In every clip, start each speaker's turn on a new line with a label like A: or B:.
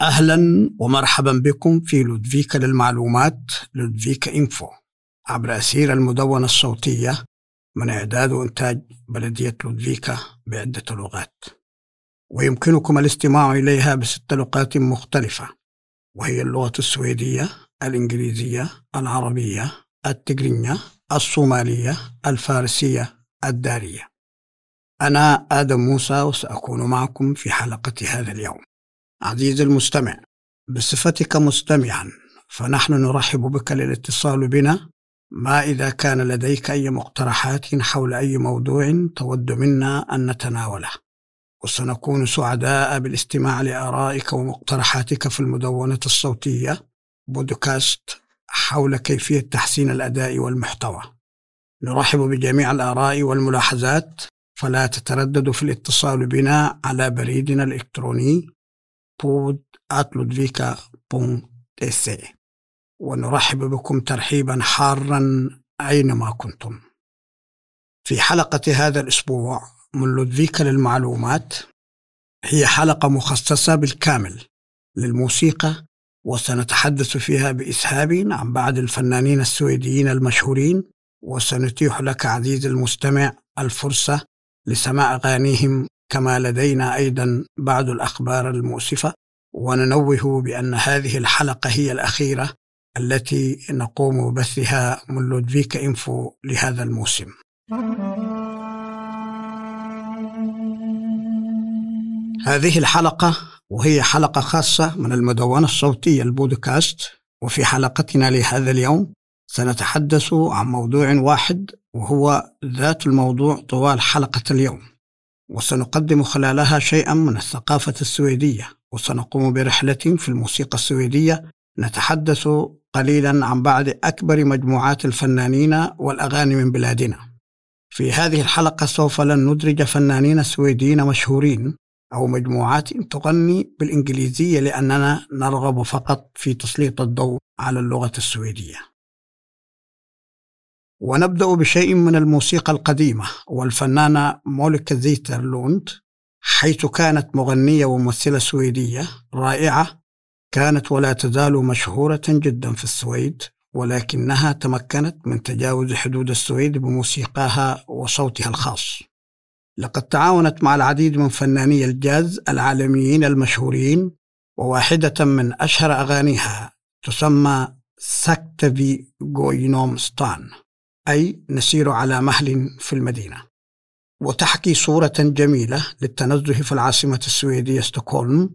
A: أهلا ومرحبا بكم في لودفيكا للمعلومات لودفيكا إنفو. عبر أسير المدونة الصوتية من إعداد وإنتاج بلدية لودفيكا بعدة لغات. ويمكنكم الاستماع إليها بست لغات مختلفة وهي اللغة السويدية الإنجليزية العربية التجرينية الصومالية الفارسية الدارية. أنا آدم موسى وسأكون معكم في حلقة هذا اليوم. عزيزي المستمع بصفتك مستمعا فنحن نرحب بك للاتصال بنا. ما إذا كان لديك أي مقترحات حول أي موضوع تود منا أن نتناوله. وسنكون سعداء بالاستماع لآرائك ومقترحاتك في المدونة الصوتية بودكاست حول كيفية تحسين الأداء والمحتوى. نرحب بجميع الآراء والملاحظات فلا تترددوا في الاتصال بنا على بريدنا الإلكتروني بود ونرحب بكم ترحيبا حارا أينما كنتم. في حلقة هذا الأسبوع من لودفيكا للمعلومات هي حلقة مخصصة بالكامل للموسيقى وسنتحدث فيها بإسهاب عن بعض الفنانين السويديين المشهورين وسنتيح لك عزيزي المستمع الفرصة لسماع أغانيهم كما لدينا أيضا بعض الأخبار المؤسفة وننوه بأن هذه الحلقة هي الأخيرة التي نقوم بثها من لودفيك إنفو لهذا الموسم. هذه الحلقة وهي حلقة خاصة من المدونة الصوتية البودكاست وفي حلقتنا لهذا اليوم سنتحدث عن موضوع واحد وهو ذات الموضوع طوال حلقة اليوم. وسنقدم خلالها شيئا من الثقافة السويدية وسنقوم برحلة في الموسيقى السويدية نتحدث قليلا عن بعض أكبر مجموعات الفنانين والأغاني من بلادنا. في هذه الحلقة سوف لن ندرج فنانين سويديين مشهورين أو مجموعات تغني بالإنجليزية لأننا نرغب فقط في تسليط الضوء على اللغة السويدية. ونبدأ بشيء من الموسيقى القديمة والفنانة مونيكا زيترلوند حيث كانت مغنية وممثلة سويدية رائعة كانت ولا تزال مشهورة جدا في السويد ولكنها تمكنت من تجاوز حدود السويد بموسيقاها وصوتها الخاص. لقد تعاونت مع العديد من فناني الجاز العالميين المشهورين وواحدة من أشهر أغانيها تسمى ساكتفي جوينوم ستان. أي نسير على مهل في المدينة. وتحكي صورة جميلة للتنزه في العاصمة السويدية ستوكهولم.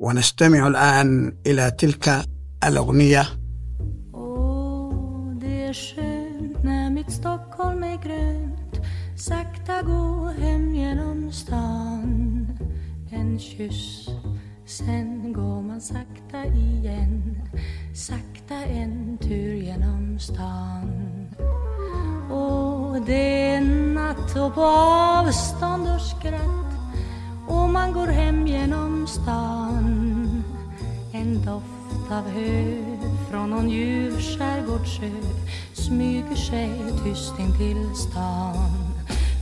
A: ونستمع الآن إلى تلك الأغنية.
B: Sakta gå hem genom stan En kyss, sen går man sakta igen. Sakta en tur genom stan. Och det är natt och på avstånd och skratt. Och man går hem genom stan. En doft av hö från någon ljuv skärgårdsö smyger sig tyst in till stan.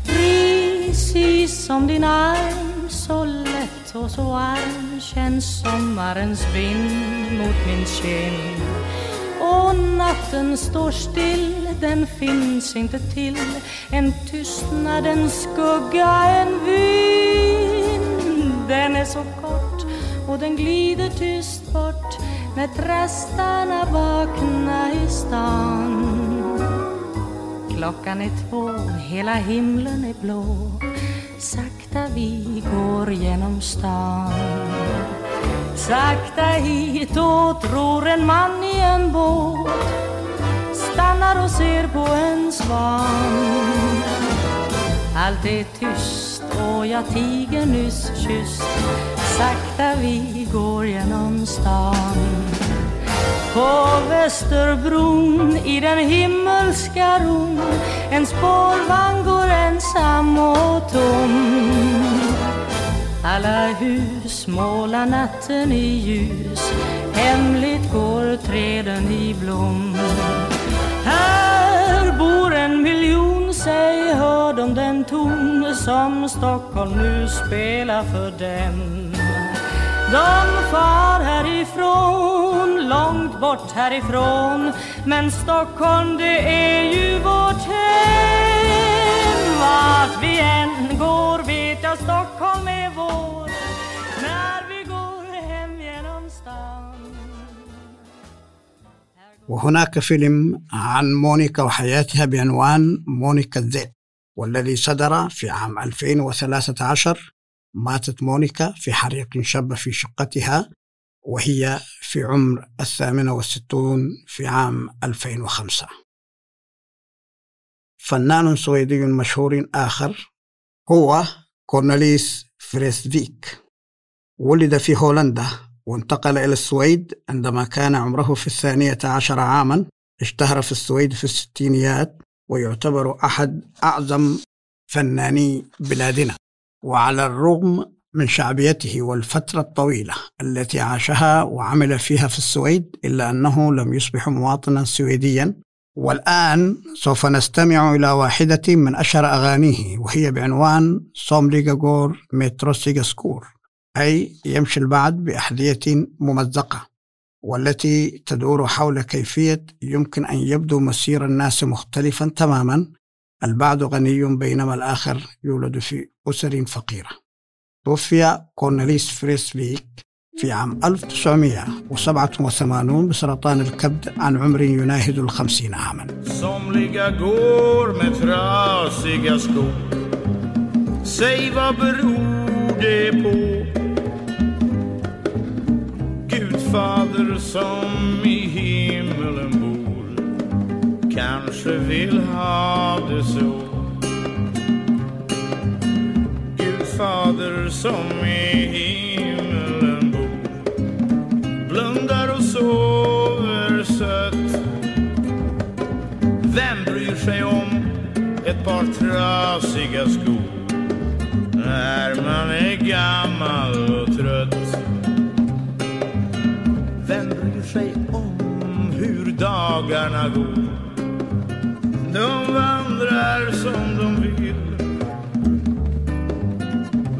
B: Precis som din arm så lätt och så varm känns sommarens vind mot min kind och natten står still, den finns inte till. En tystnad, en skugga, en vind. Den är så kort och den glider tyst bort när trastarna vaknar i stan. Klockan är två, hela himlen är blå. Sakta vi går genom stan. Sakta hitåt ror en man i en båt. Stannar och ser på en svan. Allt är tyst och jag tiger nyss kysst. Sakta vi går genom stan. På Västerbron i den himmelska ron. En spårvagn går ensam och tom. Alla hus målar natten i ljus. Hemligt går träden i blom. Här bor en miljon, säg hör de den ton Som Stockholm nu spelar för dem. De far härifrån, långt bort härifrån. Men Stockholm det är ju vårt hem
A: وهناك فيلم عن مونيكا وحياتها بعنوان مونيكا الذئب والذي صدر في عام 2013 ماتت مونيكا في حريق شب في شقتها وهي في عمر الثامنة والستون في عام 2005 فنان سويدي مشهور آخر هو كورنليس فريسفيك ولد في هولندا وانتقل إلى السويد عندما كان عمره في الثانية عشر عاما اشتهر في السويد في الستينيات ويعتبر أحد أعظم فناني بلادنا. وعلى الرغم من شعبيته والفترة الطويلة التي عاشها وعمل فيها في السويد إلا أنه لم يصبح مواطنا سويديا. والآن سوف نستمع إلى واحدة من أشهر أغانيه وهي بعنوان Somliga går skor. أي يمشي البعض بأحذية ممزقة والتي تدور حول كيفية يمكن أن يبدو مسير الناس مختلفا تماما. البعض غني بينما الآخر يولد في أسر فقيرة. توفي كورنليس فريسفيك في عام 1987 بسرطان الكبد عن عمر يناهز الخمسين عاما.
C: Säg vad beror det på? Gudfader som i himmelen bor. Kanske vill ha det så. Gud fader som i himmelen bor. Blundar och sover sött. Vem bryr sig om ett par trasiga skor? När man är gammal dagarna går? De vandrar som de vill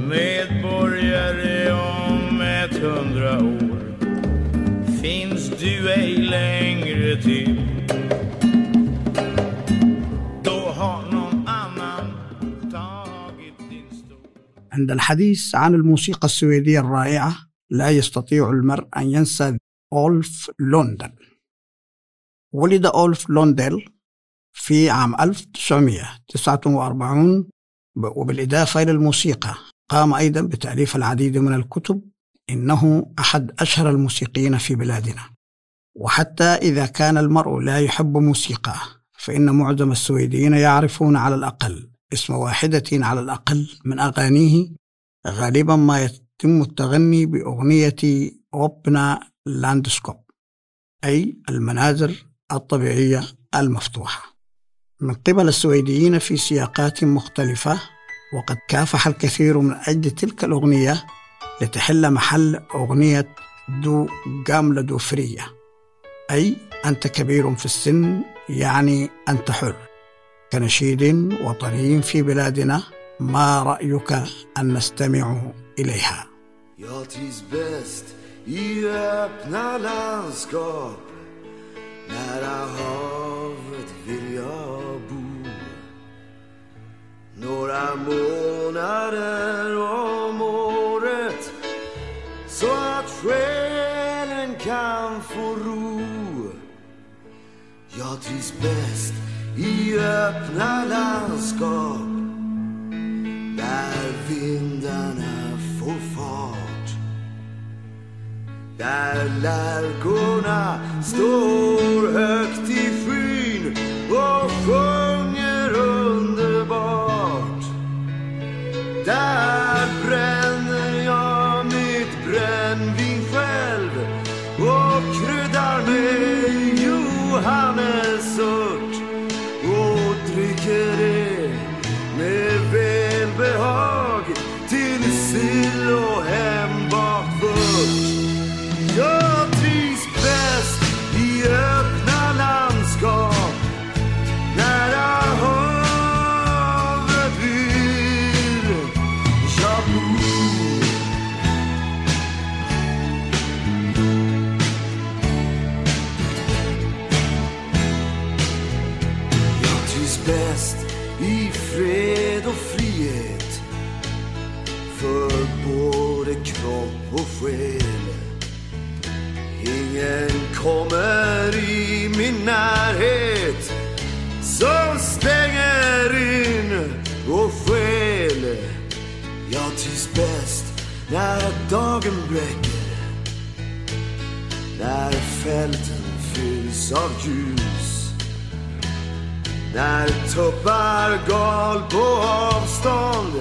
C: Medborgare om ett hundra år finns du ej längre till
A: عند الحديث عن الموسيقى السويدية الرائعة لا يستطيع المرء أن ينسى أولف لوندل ولد أولف لوندل في عام 1949 ب- وبالإضافة إلى الموسيقى. قام أيضا بتأليف العديد من الكتب إنه أحد أشهر الموسيقيين في بلادنا. وحتى إذا كان المرء لا يحب موسيقاه فإن معظم السويديين يعرفون على الأقل اسم واحدة على الأقل من أغانيه غالبا ما يتم التغني بأغنية öppna landskap أي المناظر الطبيعية المفتوحة. من قبل السويديين في سياقات مختلفة وقد كافح الكثير من أجل تلك الأغنية لتحل محل أغنية Du gamla du fria. أي أنت كبير في السن يعني أنت حر. كنشيد وطني في بلادنا ما رأيك أن نستمع إليها؟
D: Jag trivs bäst i öppna landskap. Nära havet vill jag bo. Några månader om året Så att själen kan få ro. Jag trivs bäst i öppna landskap Där vindarna får fart. Där lärkorna står högt i när dagen bräcker när fälten fylls av ljus när tuppar gal på avstånd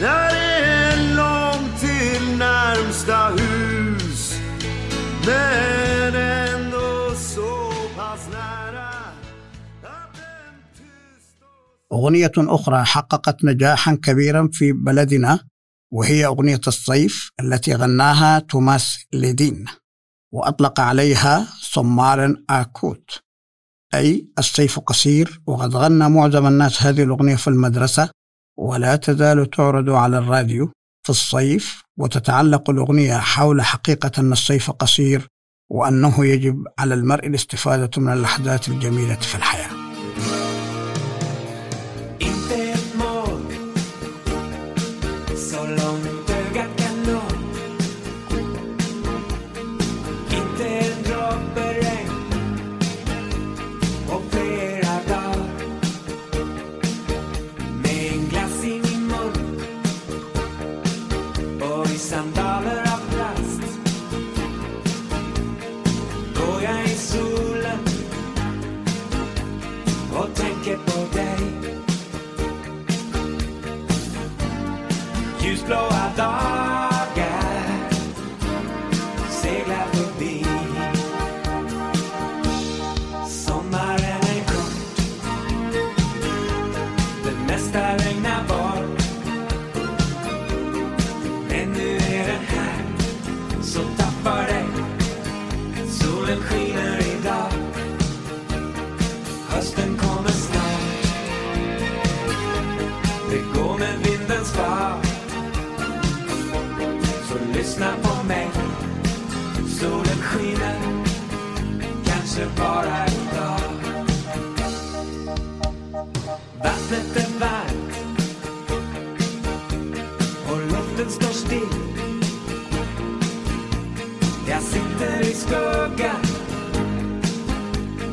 D: när det är långt till närmsta hus men ändå så pass nära att
A: أغنية أخرى حققت نجاحا كبيرا في بلدنا وهي أغنية الصيف التي غناها توماس ليدين وأطلق عليها صمار آكوت. أي السيف قصير وقد غنى معظم الناس هذه الأغنية في المدرسة ولا تزال تعرض على الراديو في الصيف وتتعلق الأغنية حول حقيقة أن الصيف قصير وأنه يجب على المرء الاستفادة من اللحظات الجميلة في الحياة.
E: so long, they got no. Kanske bara idag Vattnet är varmt. Och luften står still. Jag sitter i skuggan.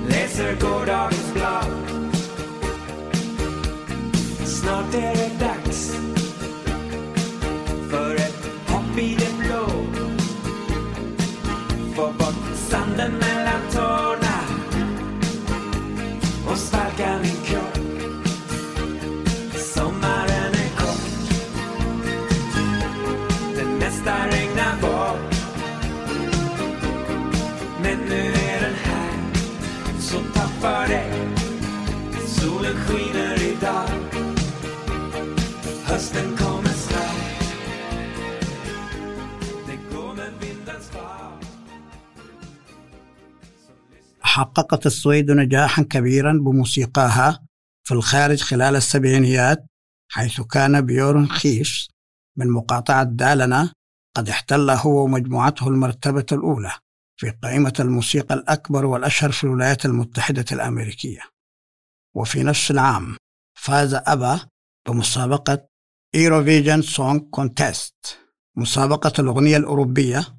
E: Läser gårdagens blad. Snart är det dags för ett hopp i det blå. Få bort sanden mellan tårna och svalka min kropp. Sommaren är kort. Det mesta regnar bort. Men nu är den här, så tappa dig. Solen skiner idag.
A: حققت السويد نجاحا كبيرا بموسيقاها في الخارج خلال السبعينيات حيث كان بيورن خيفس من مقاطعة دالنا قد احتل هو ومجموعته المرتبة الأولى في قائمة الموسيقى الأكبر والأشهر في الولايات المتحدة الأمريكية. وفي نفس العام فاز ABBA بمسابقة Eurovision Song Contest مسابقة الأغنية الأوروبية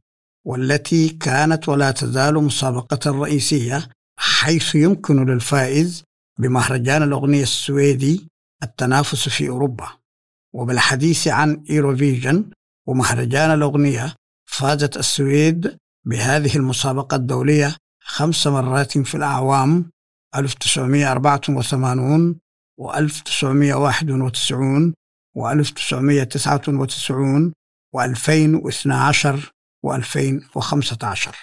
A: والتي كانت ولا تزال مسابقة رئيسية حيث يمكن للفائز بمهرجان الأغنية السويدي التنافس في أوروبا. وبالحديث عن إيروفيجن ومهرجان الأغنية فازت السويد بهذه المسابقة الدولية خمس مرات في الأعوام 1984 و 1991 و 1999 و 2012 و 2015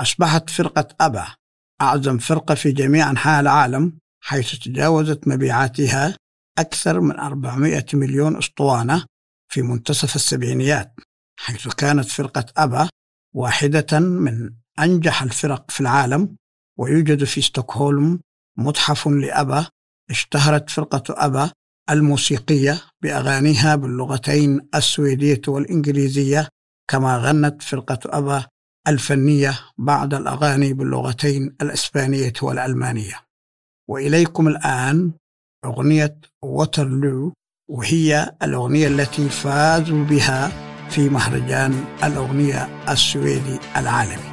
A: أصبحت فرقة أبا أعظم فرقة في جميع أنحاء العالم حيث تجاوزت مبيعاتها أكثر من 400 مليون أسطوانة في منتصف السبعينيات حيث كانت فرقة أبا واحدة من أنجح الفرق في العالم ويوجد في ستوكهولم متحف لأبا اشتهرت فرقة أبا الموسيقية بأغانيها باللغتين السويدية والإنجليزية كما غنت فرقة أبا الفنية بعض الأغاني باللغتين الإسبانية والألمانية.
F: وإليكم الآن أغنية ووترلو وهي الأغنية التي فازوا بها في مهرجان الأغنية السويدي العالمي.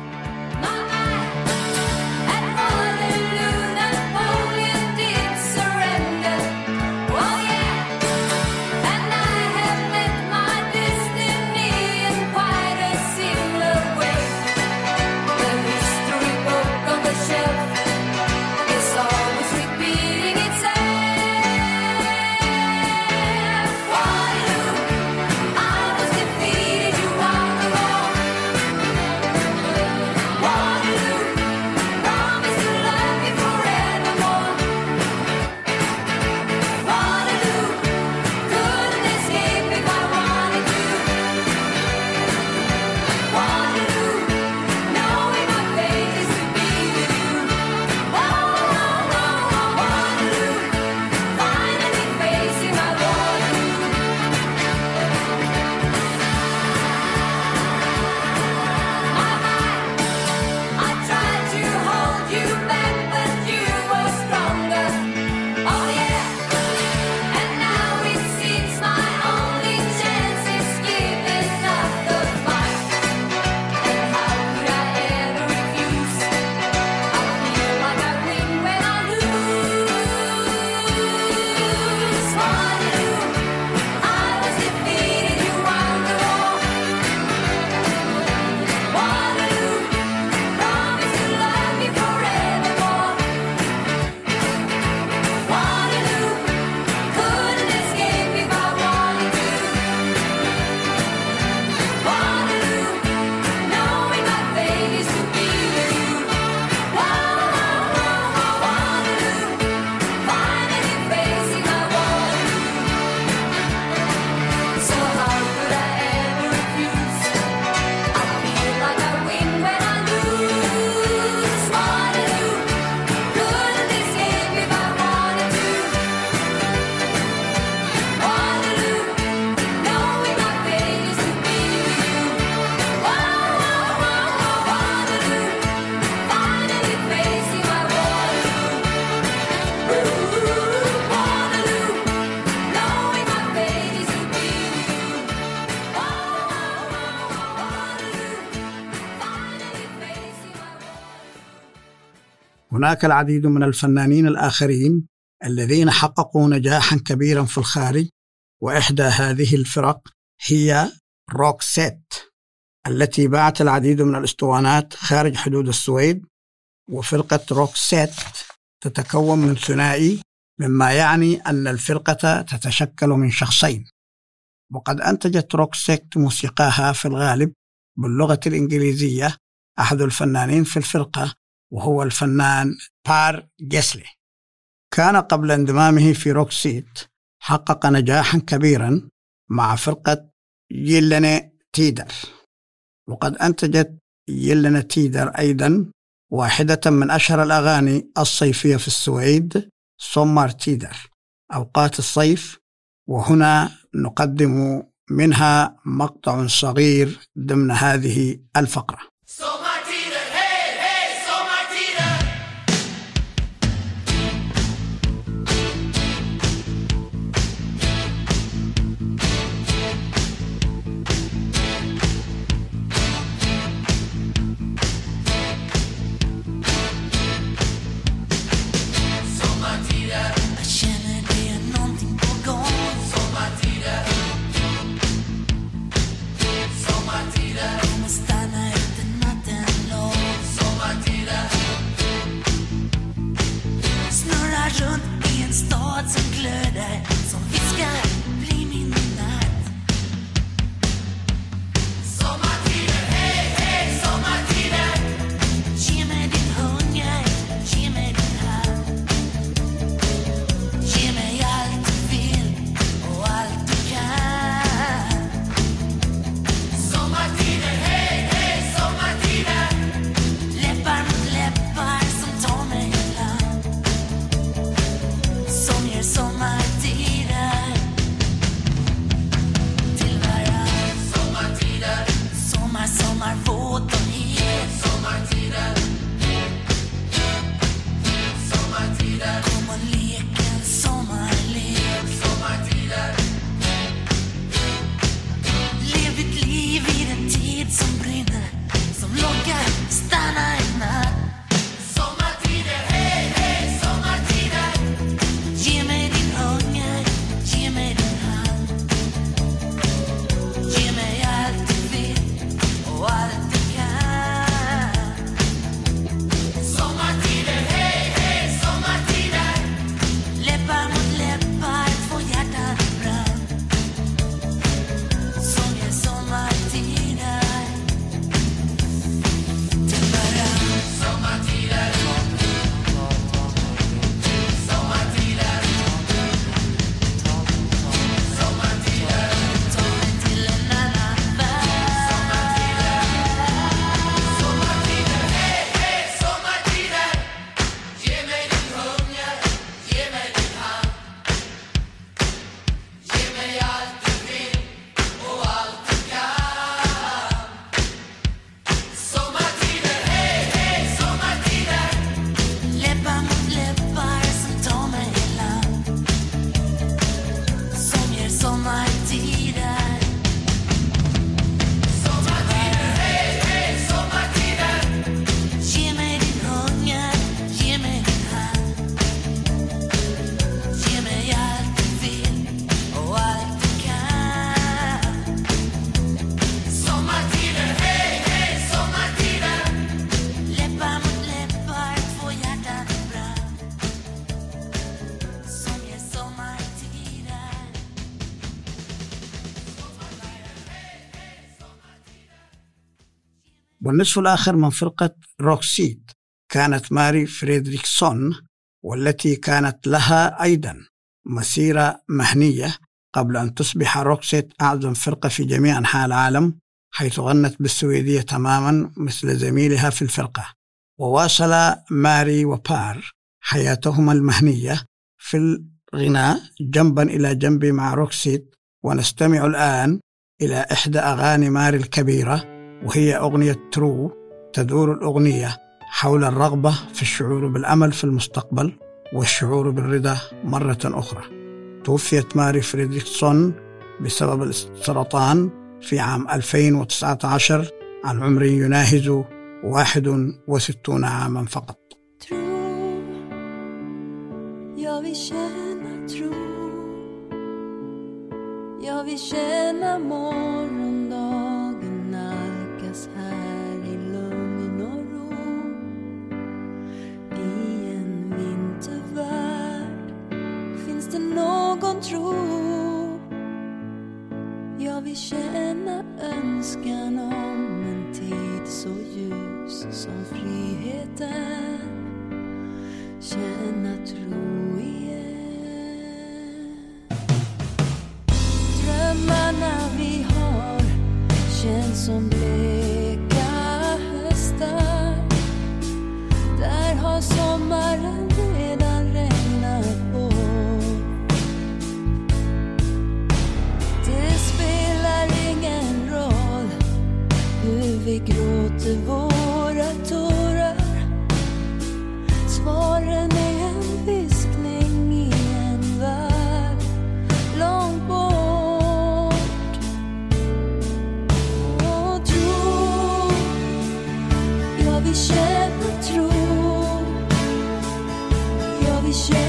F: هناك العديد من الفنانين الآخرين الذين حققوا نجاحا كبيرا في الخارج وإحدى هذه الفرق هي Roxette التي باعت العديد من الأسطوانات خارج حدود السويد وفرقة Roxette تتكون من ثنائي مما يعني أن الفرقة تتشكل من شخصين. وقد أنتجت Roxette موسيقاها في الغالب باللغة الإنجليزية أحد الفنانين في الفرقة وهو الفنان بير جيسلي. كان قبل انضمامه في Roxette حقق نجاحا كبيرا مع فرقة Gyllene Tider. وقد أنتجت Gyllene Tider أيضا واحدة من أشهر الأغاني الصيفية في السويد Sommartider أوقات الصيف وهنا نقدم منها مقطع صغير ضمن هذه
G: الفقرة.
A: والنصف الآخر من فرقة Roxette كانت ماري فريدريكسون والتي كانت لها أيضا مسيرة مهنية قبل أن تصبح Roxette أعظم فرقة في جميع أنحاء العالم حيث غنت بالسويدية تماما مثل زميلها في الفرقة. وواصل ماري وبير حياتهما المهنية في الغناء جنبا إلى جنب مع Roxette ونستمع الآن إلى إحدى أغاني ماري الكبيرة وهي أغنية Tro تدور الأغنية حول الرغبة في الشعور بالأمل في المستقبل والشعور بالرضا مرة أخرى. توفيت ماري فريدريكسون بسبب السرطان في عام 2019 عن عمر يناهز 61 عاما فقط.
H: Jag vill känna tro. Jag vill känna morgondagen nalkas här i lugn och ro. I en vintervärld finns det någon tro. Jag vill känna önskan om en tid så ljus som friheten. Känna tro igen. Drömmarna vi har känns som bleka 一些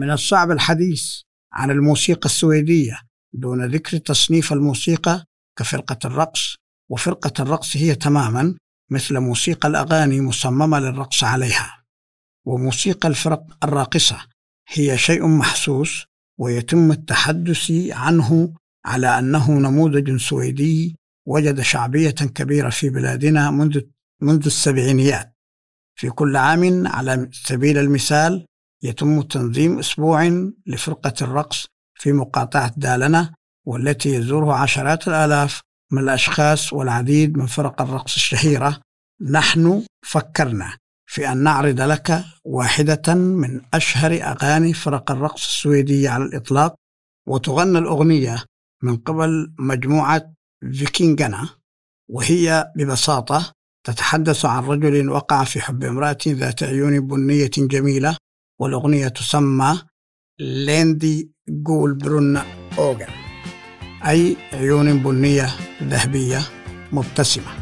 A: من الصعب الحديث عن الموسيقى السويدية دون ذكر تصنيف الموسيقى كفرقة الرقص وفرقة الرقص هي تماما مثل موسيقى الأغاني مصممة للرقص عليها. وموسيقى الفرق الراقصة هي شيء محسوس ويتم التحدث عنه على أنه نموذج سويدي وجد شعبية كبيرة في بلادنا منذ منذ السبعينيات. في كل عام على سبيل المثال يتم تنظيم أسبوع لفرقة الرقص في مقاطعة دالنة والتي يزورها عشرات الآلاف من الأشخاص والعديد من فرق الرقص الشهيرة. نحن فكرنا في أن نعرض لك واحدة من أشهر أغاني فرق الرقص السويدية على الإطلاق وتغنى الأغنية من قبل مجموعة فيكينغانا وهي ببساطة تتحدث عن رجل وقع في حب امرأة ذات عيون بنية جميلة والأغنية تسمى ليندي جول برون أوغن أي عيون بنية ذهبية مبتسمة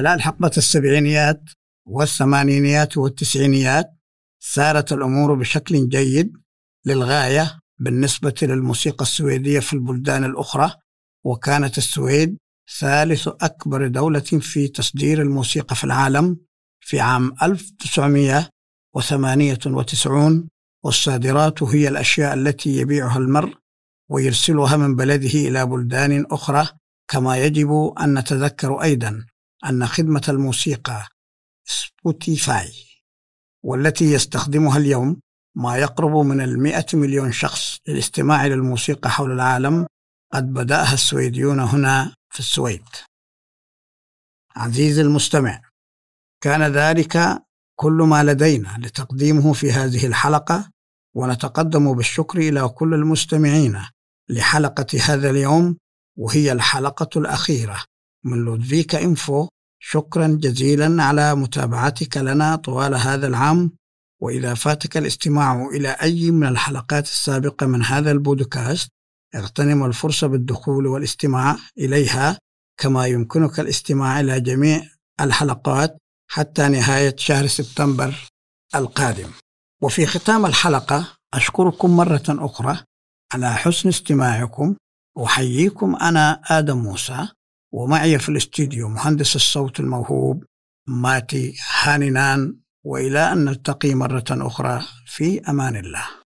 A: خلال حقبة السبعينيات والثمانينيات والتسعينيات سارت الأمور بشكل جيد للغاية بالنسبة للموسيقى السويدية في البلدان الأخرى وكانت السويد ثالث أكبر دولة في تصدير الموسيقى في العالم في عام 1998 والصادرات هي الأشياء التي يبيعها المرء ويرسلها من بلده إلى بلدان أخرى كما يجب أن نتذكر أيضا. أن خدمة الموسيقى Spotify والتي يستخدمها اليوم ما يقرب من المئة مليون شخص للاستماع للموسيقى حول العالم قد بدأها السويديون هنا في السويد. عزيزي المستمع كان ذلك كل ما لدينا لتقديمه في هذه الحلقة ونتقدم بالشكر إلى كل المستمعين لحلقة هذا اليوم وهي الحلقة الأخيرة. من لودفيكا إنفو شكرا جزيلا على متابعتك لنا طوال هذا العام وإذا فاتك الاستماع إلى أي من الحلقات السابقة من هذا البودكاست اغتنم الفرصة بالدخول والاستماع إليها كما يمكنك الاستماع إلى جميع الحلقات حتى نهاية شهر سبتمبر القادم. وفي ختام الحلقة أشكركم مرة أخرى على حسن استماعكم أحييكم أنا آدم موسى ومعي في الاستديو مهندس الصوت الموهوب ماتي هاننان وإلى أن نلتقي مرة أخرى في أمان الله.